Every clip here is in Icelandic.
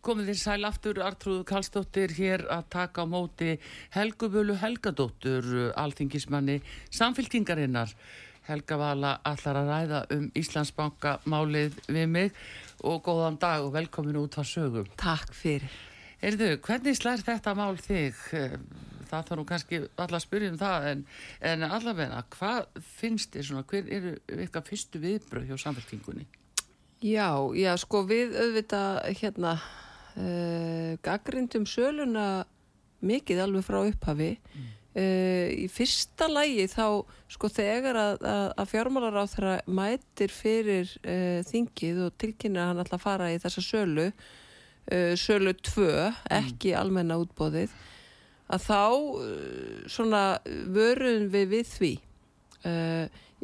Komið þér sæl aftur Artrúðu Kallstóttir hér að taka á móti Helgubölu Helgadóttur, alþingismanni samfyltingarinnar. Helga Vala allar að ræða um Íslandsbanka málið við mig og góðan dag og velkominu út á sögum. Takk fyrir. Erðu, hvernig slær þetta mál þig? Það þarf nú kannski alla að spyrja um það en, en allavegna, hvað finnst þið svona, hver eru eitthvað fyrstu viðbröð hjá samfélkingunni? Já, já, sko við auðvitað hérna uh, gaggrindum söluna mikið alveg frá upphafi mm. uh, í fyrsta lægi þá sko þegar að, að, að fjármálar á þeirra mætir fyrir uh, þingið og tilkynna hann alltaf að fara í þessa sölu sölu 2, ekki mm. almenna útbóðið að þá svona vöruðum við við því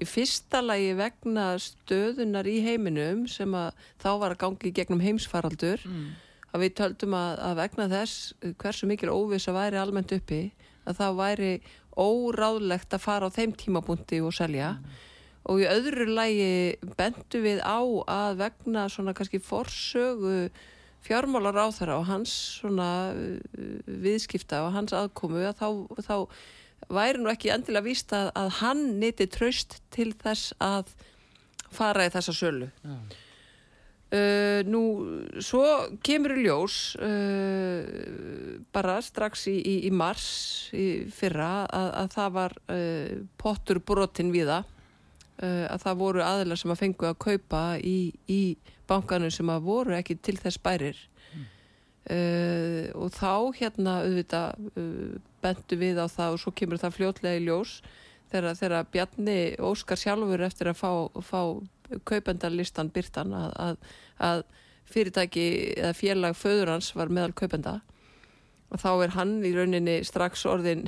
í fyrsta lagi vegna stöðunar í heiminum sem að þá var að gangi gegnum heimsfaraldur mm að við töldum að, að vegna þess hversu mikil óviss að væri almennt uppi að það væri óráðlegt að fara á þeim tímabúndi og selja mm. og í öðru lægi bendu við á að vegna svona kannski forsögu fjármálar á þeirra og hans svona uh, viðskipta og hans aðkomu að þá, þá væri nú ekki endilega víst að, að hann niti tröst til þess að fara í þessa sölu. Já. Uh, nú, svo kemur í ljós uh, bara strax í, í, í mars í fyrra að, að það var uh, pottur brotin við það að það voru aðlar sem að fengu að kaupa í, í bankanu sem að voru ekki til þess bærir mm. og þá hérna auðvitað bentu við á það og svo kemur það fljótlega í ljós þegar Bjarni Óskar sjálfur eftir að fá, fá kaupendarlistan byrtan að, að, að fyrirtæki eða félag föður hans var meðal kaupenda. Og þá er hann í rauninni strax orðin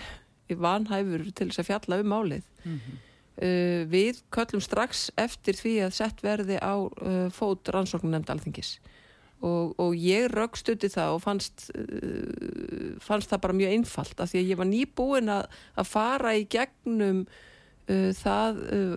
í vanhæfur til þess að fjalla um málið. Mm -hmm. uh, við köllum strax eftir því að sett verði á uh, fót rannsóknum nefnd alþingis. Og, og ég raukstuði það og fannst, uh, fannst það bara mjög einfalt af því að ég var nýbúin að, að fara í gegnum uh, það uh,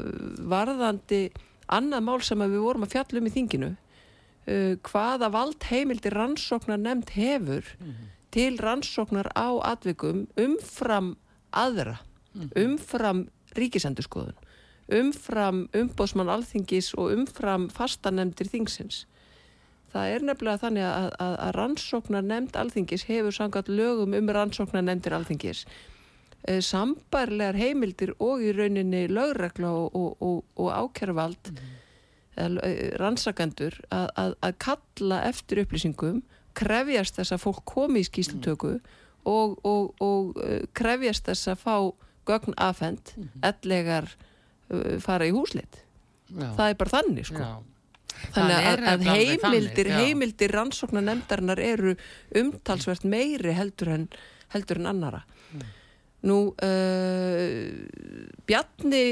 varðandi annað mál sem við vorum að fjalla um í þinginu uh, hvaða vald heimildi rannsóknar nefnd hefur mm -hmm. til rannsóknar á atvikum umfram aðra mm -hmm. umfram ríkisendurskoðun umfram umbósmann alþingis og umfram fastanemndir þingsins það er nefnilega þannig að, að, að rannsóknar nefnd alþingis hefur sangat lögum um rannsóknar nefndir alþingis sambarlegar heimildir og í rauninni lögregla og, og, og, og ákjærvald mm. rannsakendur að, að, að kalla eftir upplýsingum krefjast þess að fólk komi í skýslutöku mm. og eh, krefjast þess að fá gögn afhend mm. ellegar uh, fara í húslit Já. það er bara þannig sko Já. Þannig að, að heimildir, þannig, heimildir rannsóknar nefndarinnar eru umtalsvert meiri heldur en, heldur en annara. Mm. Nú, uh, Bjarni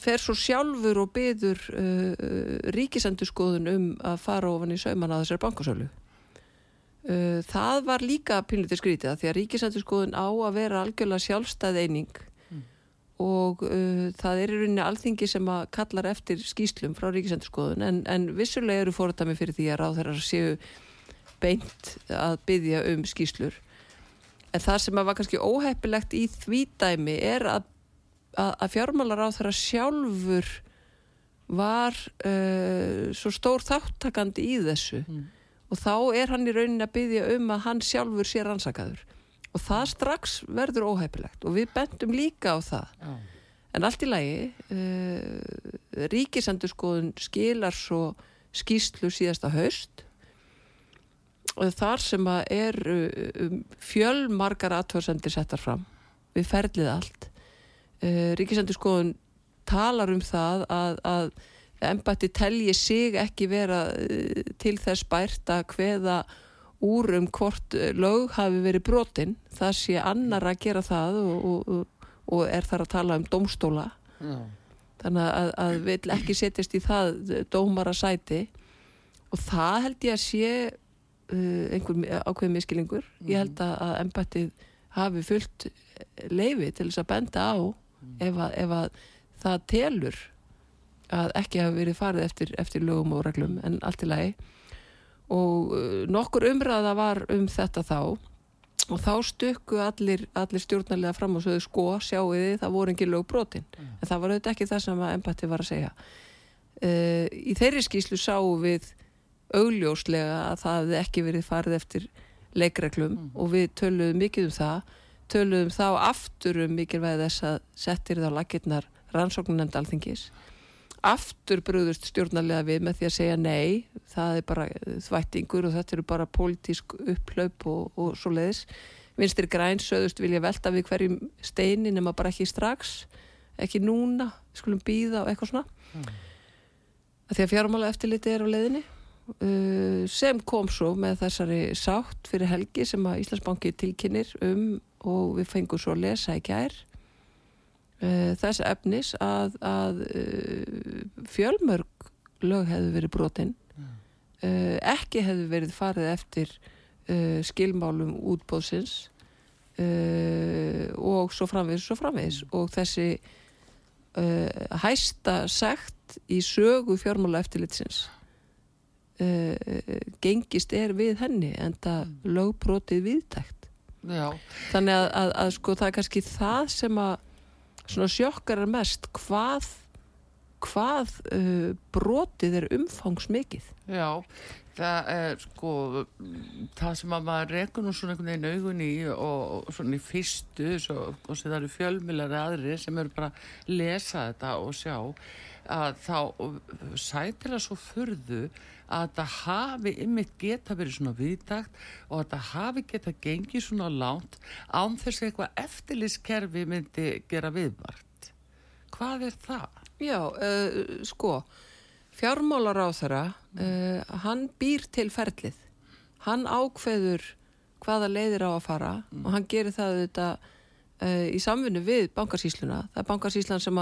fer svo sjálfur og byður uh, ríkisendurskoðun um að fara ofan í sauman að þessari bankasölu. Uh, það var líka pinlítið skrítið að því að ríkisendurskoðun á að vera algjörlega sjálfstæð eining mm. og það er í rauninni alþingi sem að kallar eftir skýslum frá ríkisendurskoðun en, en vissulega eru fórtami fyrir því að ráð þeirra séu beint að byðja um skýslur en það sem var kannski óheppilegt í því dæmi er að, að, að fjármálar á þeirra sjálfur var uh, svo stór þáttakandi í þessu. Mm. og þá er hann í rauninni að byggja um að hann sjálfur sé rannsakaður. Og það strax verður óheppilegt. Og við bendum líka á það. Oh. en allt í lagi uh, ríkisendurskoðun skilar svo skýslu síðasta haust þar sem að er um, fjölmargar aðtöðsendir settar fram við ferlið allt. Uh, Ríkisendur skoðun talar um það að, að embætti telji sig ekki vera uh, til þess bært að hveða úr um hvort lög hafi verið brotin. Það sé annar að gera það og, og, og er þar að tala um domstóla Já. þannig að, að vil ekki setjast í það dómara sæti og það held ég að sé einhver ákveð miskilingur ég held að, embættið hafi fullt leifi til þess að benda á ef, að, ef að það telur að ekki hafi verið farið eftir, eftir lögum og reglum en allt í lagi. Og uh, nokkur umræða var um þetta þá. Og þá stukku allir, allir stjórnarlega fram og sögðu sko, sjáu þið, það voru ekki lög brotin. En það var auðvitað ekki það sem embætti var að segja. Uh, í þeirri skýslu sáum við augljóslega að það hefði ekki verið farið eftir leikreglum og við töluðum mikið um það töluðum þá aftur um mikilvæg þess að settir þá lakirnar rannsóknunemnd alþingis. Aftur bröðust stjórnarlega við með því að segja nei, það er bara þvættingur og þetta eru bara pólitísk upplaup og, og svo leiðis vinstir græn söðust vilja velta við hverjum steini nema bara ekki strax ekki núna, skulum býða og eitthvað svona. Mm. að því að fjármála eftirliti er á leiðinni. uh, sem kom svo með þessari sátt fyrir helgi sem að Íslandsbanki tilkynir um og við fengum svo að lesa í gær. Uh, þess efnis að, að uh, fjölmörg lög hefðu verið brotinn uh, ekki hefðu verið farið eftir uh, skilmálum útbóðsins uh, og svo framvegis svo framvegis. Og þessi uh, hæsta sekt í sögu fjármála eftirlitsins gengist er við henni en það lögbrotið viðtækt Já. þannig að, að, að sko það er kannski það sem að svona sjokkar er mest hvað hvað uh, brotið er umfangsmikið. Já, það er sko það sem að maður rekur nú svona einhvern veginn augun í og, og svona í fyrstu svo, og það eru fjölmilari aðri sem eru bara að lesa þetta og sjá að þá sætir það svo furðu að þetta hafi ymmit geta verið svona viðtakt og að þetta hafi geta gengið svona lánt án þess að eitthvað eftirlískerfi myndi gera viðvart. Hvað er það? Já, uh, sko fjármálar á þeirra uh, hann býr til ferlið hann ákveður hvaða leiðir á að fara og hann gerir það þetta uh, í samfunnu við bankarsýsluna það er bankarsýslan sem,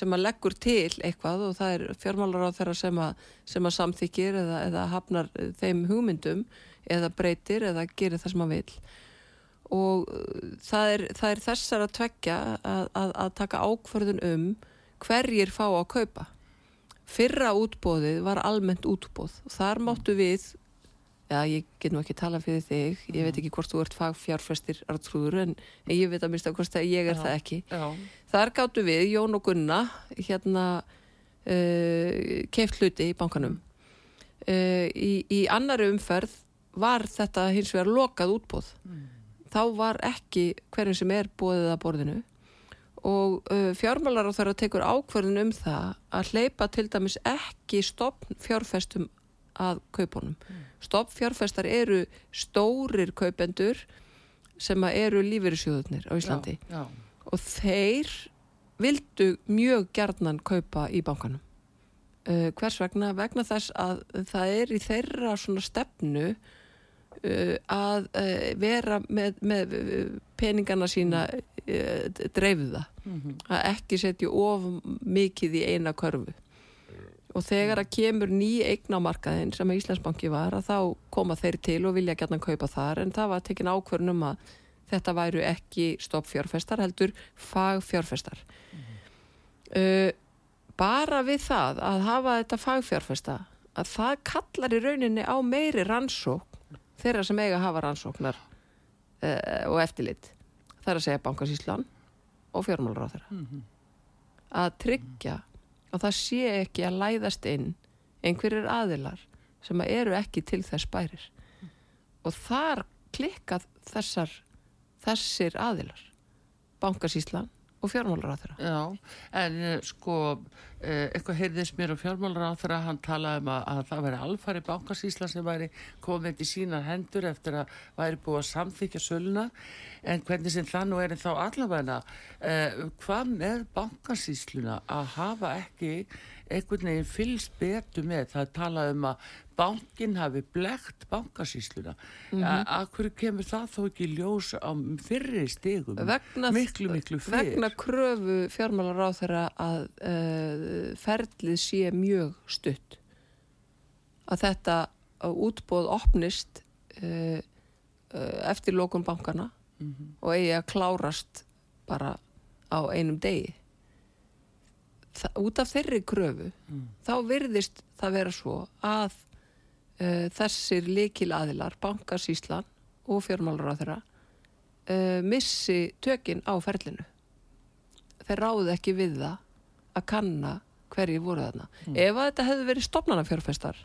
sem að leggur til eitthvað og það er fjármálar á þeirra sem að, sem að samþykir eða, eða hafnar þeim hugmyndum eða breytir eða gerir það sem að vil og það er, það er þessar að tvekja að, að, að taka ákverðun um hverjir fá að kaupa. Fyrra útbóðið var almennt útbóð þar máttu við já, ég get nú ekki tala fyrir þig. Ég veit ekki hvort þú ert fagfjárfestir artrúður en ég veit að mista hvort að ég er Já, það ekki. Já, þar gáttu við, Jón og Gunna hérna uh, keift hluti í bankanum. Uh, í, í annari umferð var þetta hins vegar lokað útbóð þá var ekki hverjum sem er bóðið að borðinu. Og uh, fjármálar á þeirra tekur ákverðin um það að hleypa til dæmis ekki stopn fjárfestum að kaupunum. Mm. Stopn fjárfestar eru stórir kaupendur sem eru lífeyrissjóðunir á Íslandi já, og þeir vildu mjög gjarnan kaupa í bankanum. Uh, hvers vegna? Vegna þess að það er í þeirra svona stefnu uh, að uh, vera með, með peningana sína dreifuða. Að ekki setja of mikið í eina körfu. Og þegar að kemur ný eign á markaðin sem að Íslandsbanki var að þá koma þeir til og vilja gætna kaupa þar en það var tekin ákvörnum að þetta væru ekki stoppfjárfestar heldur fagfjárfestar. Uh, bara við það að hafa þetta fagfjárfesta að það kallar í rauninni á meiri rannsókn þeirra sem eiga að hafa rannsóknar uh, og eftirlit. Það er að segja bankasíslan og fjármálur á þeirra. Að tryggja að það sé ekki að læðast inn einhverjir aðilar sem að eru ekki til þess bærir. Og þar klikkað þessar, þessir aðilar, bankasíslan og fjármálar á þeirra. Já, en eh, sko eh, eitthvað heyrðist mér á fjármálar á þeirra hann talaði um að, að það væri alfari bankasísla sem væri komið í sínar hendur eftir að væri búið að samþykja söluna en hvernig sem það nú er þá allavegna eh, hvað með bankasísluna að hafa ekki einhvern veginn fylgst betur með það tala um að bankin hafi blekt bankasísluna mm -hmm. Akkur kemur það þó ekki ljós á fyrri stegum vegna, miklu miklu fyrr. vegna kröfu fjármálar á þeirra að uh, ferlið sé mjög stutt. Að þetta útbóð opnist uh, uh, eftir lókun bankana mm -hmm. og eigi að klárast bara á einum degi út af þeirri kröfu mm. þá virðist það vera svo að uh, þessir likil aðilar, bankasíslan og fjármálur á þeirra uh, missi tökin á ferlinu þeir ráði ekki við það að kanna hverji voru þarna mm. ef að þetta hefði verið stopnarnafjárfestar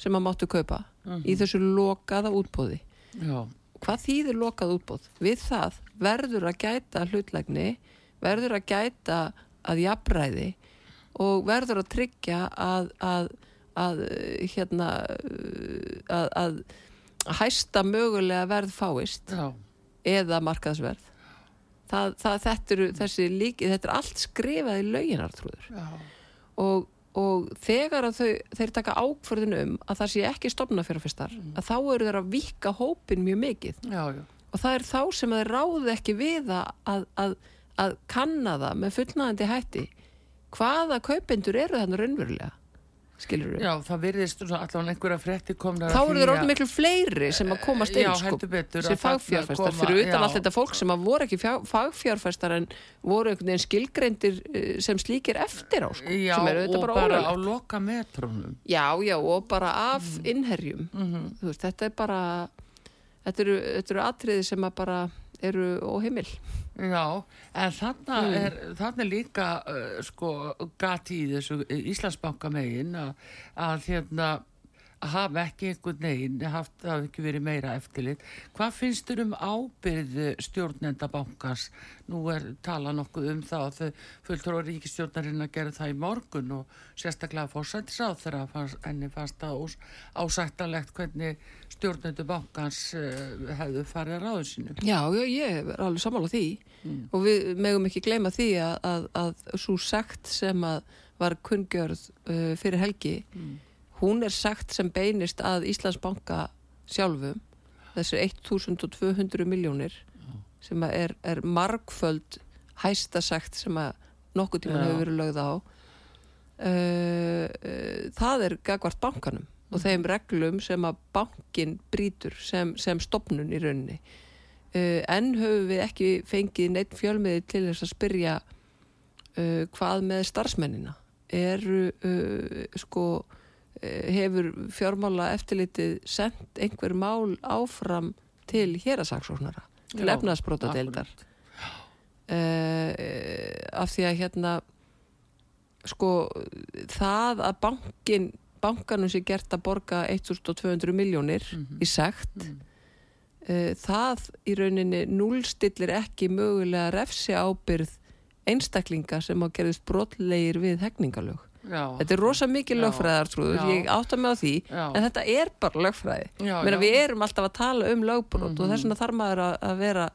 sem að máttu kaupa mm -hmm. í þessu lokaða útbóði Já. hvað þýðir lokað útbóð? Við það verður að gæta hlutlegni verður að gæta að jafnræði og verður að tryggja að að, að hérna að, að hæsta mögulega verð fáist Já. eða markaðsverð það, það, þetta, eru, líki, þetta er allt skrifað í lauginartrúður og, og þegar þau, þeir taka ákförðin um að það sé ekki stopna fyrir fyrstar mm. að þá eru þeir að vika hópin mjög mikið já, já. og það er þá sem þeir ráði ekki við að, að að kanna það með fullnaðandi hætti hvaða kaupendur eru þannig raunverulega skilur við? Já, það virðist allavega einhverja frétti komna Þá eru þeir orðin miklu fleiri sem að komast inn sko, sem fagfjárfæstar fyrir utan já. allt þetta fólk sem að voru ekki fagfjárfæstar en voru einhvern veginn skilgreindir eh, sem slíkir eftir á sko, Já, og bara, bara á loka metrónum Já, já, og bara af mm. innherjum mm -hmm. veist, þetta er bara þetta eru, þetta eru atriði sem að bara eru óheimil Já, en þannig mm. er, er líka uh, sko gati í þessu Íslandsbanka megin að, að hérna að hafa ekki einhvern veginn haft, hafi ekki verið meira eftirlit hvað finnst þér um ábyrð stjórnendabankans nú er tala nokkuð um það að þau fulltur á ríkistjórnarinn að gera það í morgun og sérstaklega fórsættisáð þegar enni fannst það ásættanlegt hvernig stjórnendabankans uh, eh, hefðu farið ráðu sínu Já, já, ég er alveg samála því. Mm. og við megum ekki gleyma því að, að, að svo sagt sem að var kungjörð uh, fyrir helgi mm. hún er sagt sem beinist að Íslandsbanka sjálfum. Þessi 1200 miljónir sem er, er margföld hæstasagt sem að nokkuð tíman hefur verið lögð á. Uh, uh, það er gagvart bankanum. Og þeim reglum sem að bankin brítur sem, sem stopnun í rauninni. Uh, en höfum við ekki fengið neitt fjölmiði til þess að spyrja uh, hvað með starfsmennina? Eru uh, sko hefur fjármála eftirlitið sendt einhver mál áfram til hérasaksóknara til efnaðsbróta deildar af því að hérna sko það að bankin bankanum sé gert að borga 1200 miljónir mm -hmm. í segt mm -hmm. uh, það í rauninni núlstillir ekki mögulega refsi ábyrð einstaklinga sem á gerðist brotlegir við hegningalög Já. Þetta er rosa mikið lögfræðartrúður, ég átta mig á því, Já. en þetta er bara lögfræði. Meina, við erum alltaf að tala um lögbrot mm -hmm. og þess vegna þarf maður að, að vera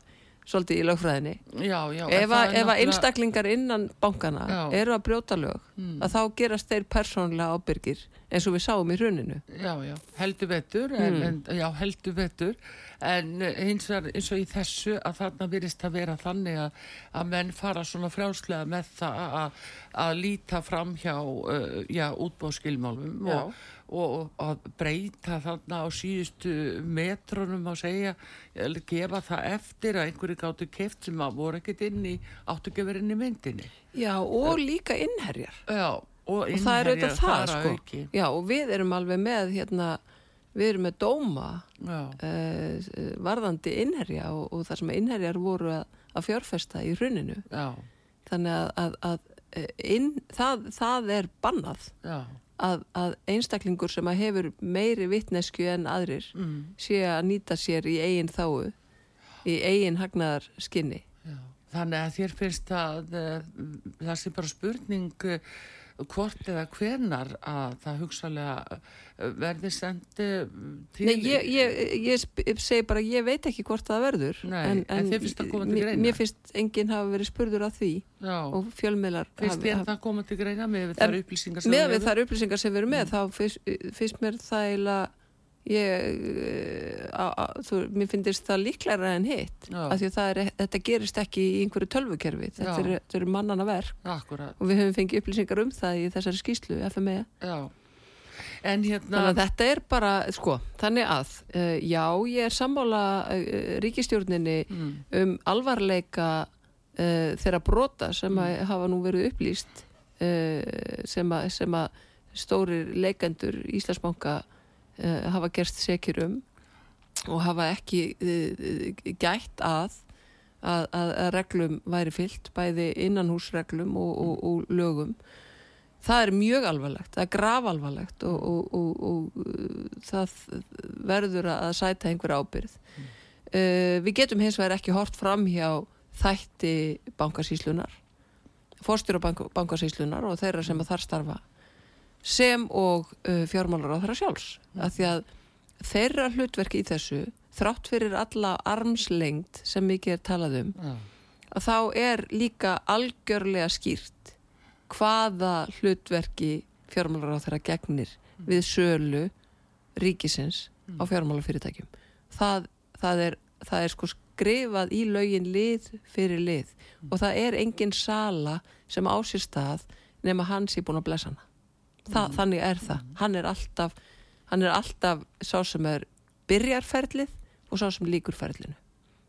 svolítið í lögfræðinni. Ef að náttúrulega... einstaklingar innan bankana eru að brjóta lög, mm. að þá gerast þeir persónlega ábyrgir eins og við sáum í hruninu. Já, já, heldur vettur, mm. en, en, já, heldur vettur en eh, eins og, eins og í þessu að þarna virðist að vera þannig að, að menn fara svona frjálslega með það að, að líta fram hjá uh, já, útbóðskilmálum og, og að breyta þarna á síðustu metronum að segja, gefa það eftir að einhverju gáttu keft sem að voru ekkert inn í, áttu ekki verið inn í myndinni. Já, og líka innherjar. Já, og, og það er auðvitað það, sko Já, og við erum alveg með hérna við erum með dóma uh, varðandi innherja og, og þar sem innherjar voru að, að fjárfesta í hruninu Já. þannig að, að, að eh, inn, það, það er bannað að einstaklingur sem hefur meiri vittnesku en aðrir mm. sé að nýta sér í eigin þáu í eigin hagnaðar skinni Já. Þannig að þér finnst að það sé bara spurning hvort eða hvenar að það hugsalega uh, verði sendi til... Nei, ég, ég, ég segi bara, ég veit ekki hvort það verður. Nei, en koma til mér- greina? Mér finnst enginn hafa verið spurður að því Já, og fjölmiðlar finnst þér hafi- það koma til greina með við þar upplýsingar sem með við hefur? þær upplýsingar sem við erum með þá finnst, finnst mér það eiginlega ég eh, á, á, þú, mér finnst það líklæra en hitt af því að er, þetta gerist ekki í einhverju tölvukerfi þetta eru, eru mannana verk. Akkurat, og við höfum fengið upplýsingar um það í þessari skýslu FME hérna... þannig að þetta er bara sko, þannig að uh, já, ég er sammála uh, ríkistjórninni Mm, um alvarleika uh, þeirra brota sem að hafa nú verið upplýst sem, að, stórir leikendur Íslandsbanka hafa gerst sekjur um og hafa ekki uh, gætt að, að, að, að reglum væri fyllt, bæði innanhúsreglum og, og, og lögum. Það er mjög alvarlegt, það er grafalvarlegt og, og, og, og uh, það verður að sæta einhver ábyrð. Uh, við getum hins vegar ekki hort fram hjá þætti bankasýslunar, fórstjóra bank, bankasýslunar og þeirra sem að þar starfa sem og uh, fjármálar á þeirra sjálfs. Af því að þeirra hlutverk í þessu, þrátt fyrir alla armslengd sem mikið er talað um, já, að þá er líka algjörlega skýrt hvaða hlutverki fjármálar á þeirra gegnir við sölu ríkisins á fjármálafyrirtækjum. Það, það, er, það er sko skrifað í lögin lið fyrir lið og það er engin sala sem á sér stað nema hans er búin að blessa hana. Þa, Þannig er það. Hann er alltaf hann er alltaf sá sem er byrjarferlið og sá sem líkur ferlinu.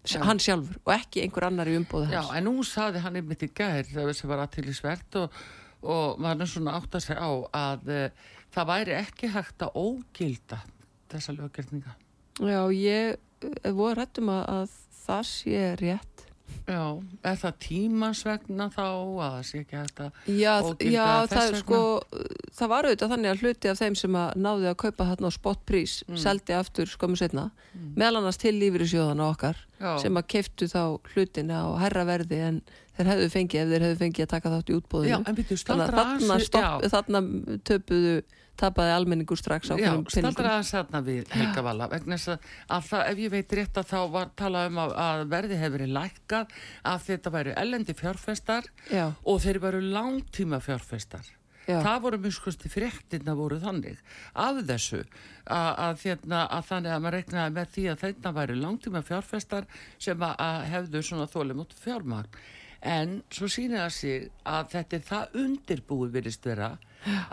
Já. Hann sjálfur og ekki einhver annar í umbóðu já, hans. en nú saði hann einmitt í gær það sem var aðtilisvert og, og maður svona átt að segja á að uh, það væri ekki hægt að ógilda þessa löggerninga. Já, ég eh, voru rættum að, að það sé rétt. Já, er það tímans vegna þá að það sé ekki hægt að Já, Ógilda já þess það, vegna? sko, það var auðvitað þannig að hluti af þeim sem að náði að kaupa þarna á spotprís Mm. seldi aftur skömmu setna meðal annars til lífyrirsjóðana okkar Já. sem að keiftu þá hlutina á herra verði en þeir hefðu fengið ef þeir hefðu fengið að taka þátt í útbóðinu Já, þannig staldra að þarna, já. þarna töpuðu tapaði almenningur strax á Já, hverjum staldra pinningum aðeins þarna við Helga Vala vegna þess að, að það, ef ég veit rétt að þá var talað um að, að verði hefur verið lækkað að þetta væri ellendi fjárfestar Já, og þeir væru langtíma fjárfestar já, það voru miskusti fréttina voru þannig af þessu að, að, þérna, að þannig að maður regnaði með því að þetta væri langtíma fjárfestar sem að, að hefðu svona þólum út fjármagn. En svo sýnir það sig að þetta er það undirbúið virðist vera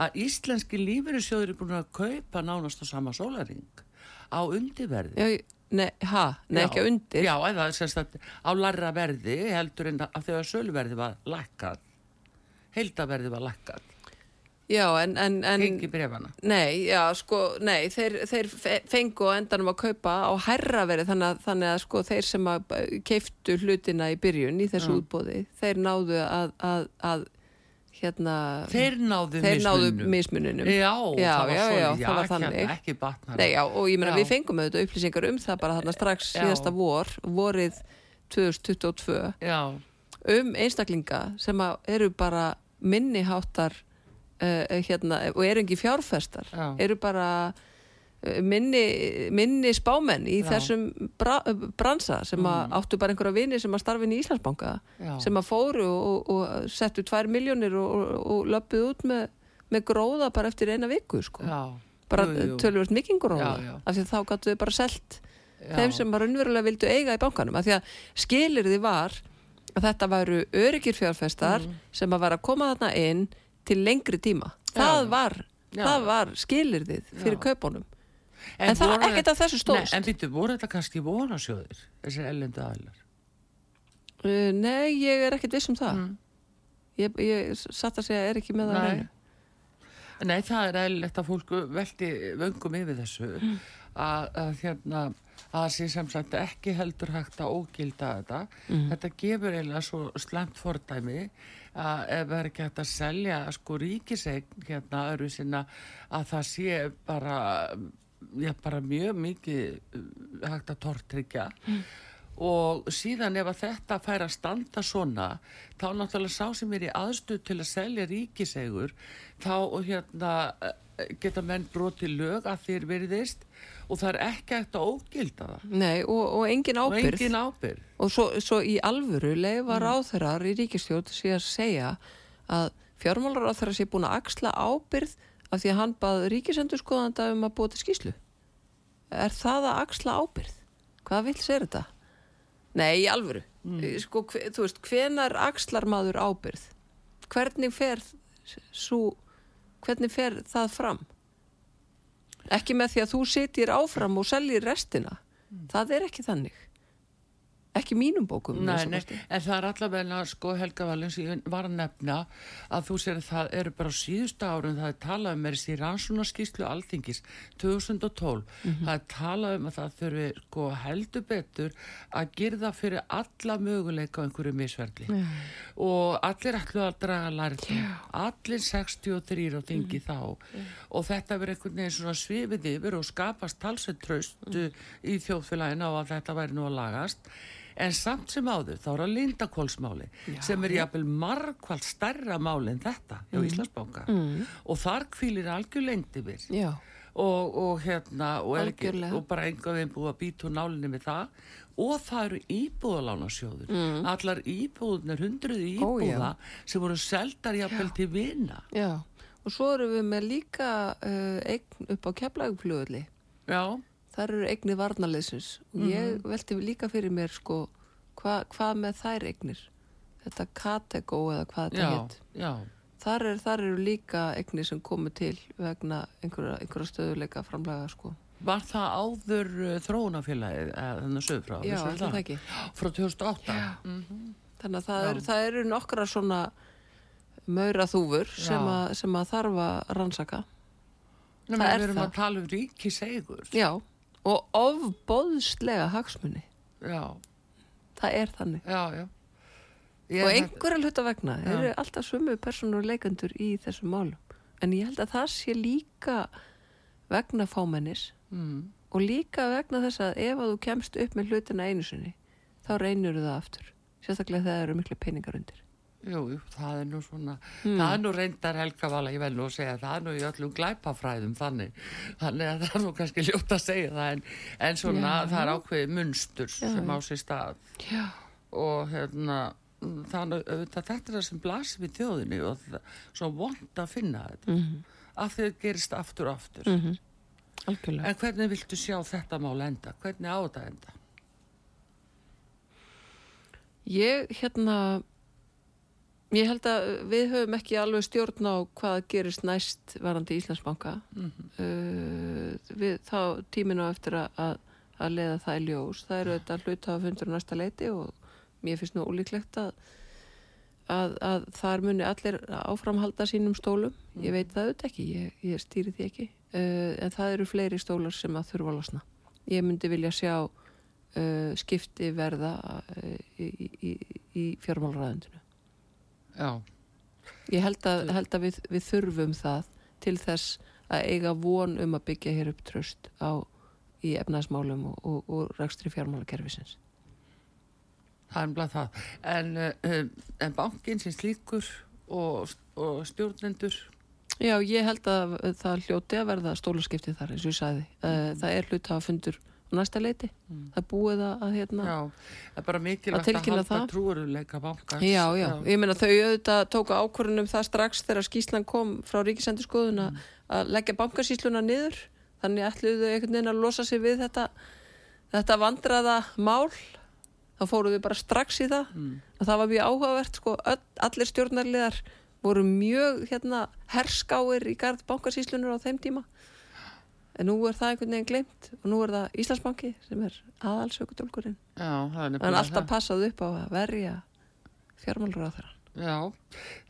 að íslenski lífeyrissjóður er búin að kaupa nánast á sama sólaring á undirverði. Nei, ha, nei Já, ekki undir? Já, eða semst að á larra verði heldur en að þegar söluverði var lækkað. Heildaverði var lækkað Já, en, en, en gengi brefana Nei, já, sko, nei, þeir, þeir fe- fengu á endanum að kaupa á herra verið þannig að, þannig að sko þeir sem að keiftu hlutina í byrjun í þessu Já. útbóði, þeir náðu að, að, að hérna, Þeir náðu þeir náðu mismunum. mismuninum. Já, Já, það var já, svo, já, það var þannig. Ekki batnar. Nei, já, og ég meina Já. við fengum auðvitað upplýsingar um það bara þarna strax síðasta vor, vorið 2022 Já, um einstaklinga sem eru bara minniháttar uh, hérna, og eru ekki fjárfestar Já. eru bara uh, minni, minni spámenn í Já. þessum bra, bransa sem Mm. áttu bara einhverja vini sem að starfi inn í Íslandsbanka já. sem að fóru og, og settu tvær miljónir og, og, og löpuð út með, með gróða bara eftir eina viku sko. bara tölvöld mikinn gróða af því þá gáttu þau bara selt Já. þeim sem bara unnverulega vildu eiga í bankanum af því að skilir því var að þetta væru öryggir fjárfestar sem að var að koma þarna inn til lengri tíma það var, var skilir fyrir kaupunum en það- voru- ekkert af þessu stóðst. Nei, en býttu, voru þetta kannski vonasjóðir, þessir ellendu aðilar? uh, nei, ég er ekkert viss um það Mm. ég, ég satt að segja er ekki með það Nei. Nei, það er eðlilegt að fólku velti vöngum yfir þessu Mm. að, að hérna að það sé sem sagt ekki heldur hægt að ógilda þetta. Mm. Þetta gefur eiginlega svo slemt fordæmi að ef það er ekki hægt að selja sko ríkisegn hérna öru sinna að það sé bara, já, bara mjög mikið uh, hægt að tortryggja og síðan ef að þetta fær að standa svona þá náttúrulega sá sem er í aðstuð til að selja ríkisegur þá hérna geta menn brotið lög að þeir veriðist og það er ekki eftir að ógilda það Nei, og, og engin og ábyrð. engin ábyrð Og svo, svo í alvöru leifa mm. ráþeirar í ríkistjórn sé að segja að fjármálar ráþeirar sé búin að axla ábyrð af því að hann bað ríkisendurskoðanda um að búa til skýslu. Er það að axla ábyrð? Hvað vil sér þetta? Nei, í alvöru. Sko, hve, þú veist, hvenar axlar maður ábyrð? Hvernig fer, svo, hvernig fer það fram? Ekki með því að þú sitir áfram og seljir restina. Það er ekki þannig. Ekki mínum bókum. Nei, nei, en það er allavega sko Helga Valin sem ég var að nefna að þú sér að það eru bara síðustu árum það er talað um er þessi rannsónaskíslu alþingis 2012 Mhm. það er talað um að það þurfi sko heldur betur að girða fyrir alla möguleika á einhverju misverðli og allir ætlu að draga lærið allir 63 á þingi Mhm. þá og þetta verður einhvern veginn svona svifið yfir og skapast talsveit tröst Mhm. í þjóðfélaginu á að þetta væri nú að lagast en samt sem áður þá er að lindakólsmáli sem er jafnvel margvald stærra máli en þetta hjá Mhm. Íslandsbanka mm. og þar kvílir algjör lengd yfir Já. og, og hérna og, ekki, og bara enga veginn búið að býta úr nálinni með það og það eru íbúðalánasjóður mm. allar íbúðunar, hundruði Ó, já. íbúða sem voru seldar jafnvel til vina Já, og svo erum við með líka uh, eign upp á keflaguflugulli. já, Þar eru eignir varnarleysins og ég velti líka fyrir mér sko hva, hvað með þær eignir? Þetta Katego eða hvað þetta já Þar, er, þar eru líka eignir sem komu til vegna einhverja, einhverja stöðuleika framlega sko. Var það áður uh, þróunafélagið, eða þannig sögur frá? Já, ætli það ekki. Frá 2008? Mm. Þannig að það, er, það eru nokkra svona maura þúfur sem, að- sem að þarf að rannsaka. Nei, Það er við erum það. að tala um ríkisegur. Já, og ofbóðslega hagsmunni. Já, Það er þannig. já, já. Og einhverja hluta vegna Já. eru alltaf sömu personur leikendur í þessum málum en ég held að það sé líka vegna fámennis Mm. og líka vegna þess að ef að þú kemst upp með hlutina einu sinni þá reynur það aftur sérstaklega þegar það eru miklu peningar undir Jú, jú, það er nú svona, Hmm. það er nú reyndar Helga Vala, ég vel nú að segja, það er nú í öllum glæpafræðum þannig, þannig að það er nú kannski ljótt að segja það, en, en svona Já. það er ákveðið munstur Já, sem á sér stað Já, og hérna, mm, þannig auðvitað þetta er það sem blasir við þjóðinni og svo vond að finna þetta, Mhm. af því það gerist aftur og aftur. mm algjörlega En hvernig viltu sjá þetta mál enda? Hvernig á þetta enda? Ég, hérna ég held að við höfum ekki alveg stjórn á hvað gerist næst varandi Íslandsbanka. Mhm. uh, við þá tíminu á eftir að, að, að leiða það í ljós. Það eru þetta hlut að fundur á næsta leiti og mér finnst nú ólíklegt að, að, að þar muni allir áframhalda sínum stólum. Ég veit það auðvitað ekki, ég, ég stýri því ekki. Uh, en það eru fleiri stólar sem að þurfa að losna. Ég myndi vilja sjá uh, skipti verða uh, í, í, í fjármálræðundinu Já, Ég held að, held að við, við þurfum það til þess að eiga von um að byggja hér upp tröst á, í efnaðsmálum og, og, og rækstri fjármálakerfisins. það er umlað það. En, uh, en bankin sem slíkur og, og stjórnendur, Já, ég held að það hljóti að verða stólaskiptið þar eins og ég sagði. Mm. Það er hlut að fundur næsta leiti. Það er búið að, að hérna... já, það er bara mikilvægt Að að, halda það. trúuruleika bankans. Já, já, ég meina þau auðvitað tóku ákvörðunum það strax þegar skýslan kom frá Ríkisendurskoðun að að leggja bankasýsluna niður. Þannig ætluðu þau einhvern veginn að losa sig við þetta, þetta vandraða mál. Þá fóruðu bara strax í það. Mm. og það var mjög áhugavert sko, öll, allir stjórnarliðar voru mjög hérna, herskáir í garð bankasýslunar á þeim tíma en nú er það einhvern veginn glemt og nú er það Íslandsbanki sem er er en nefnilega alltaf passað upp á að verja fjármálur á þeirra Já,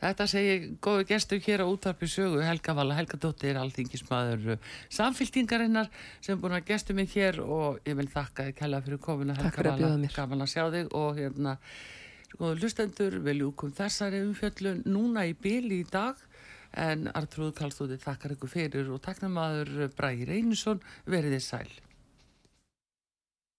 þetta segir góðu gestur hér á útvarpi sögu Helga Vala, Helga Dóttir, alþingismadur samfyltingarinnar sem er búin að gestu mig hér og ég vil þakka þið kella fyrir komuna Helga að Vala, gaman að sjá þig og hérna góðu lustendur, við ljúkum þessari umfjöllun núna í byli í dag en Artrúð Kallstóði þakkar ykkur fyrir og takknamaður Bræði Reynisson, verið þið sæl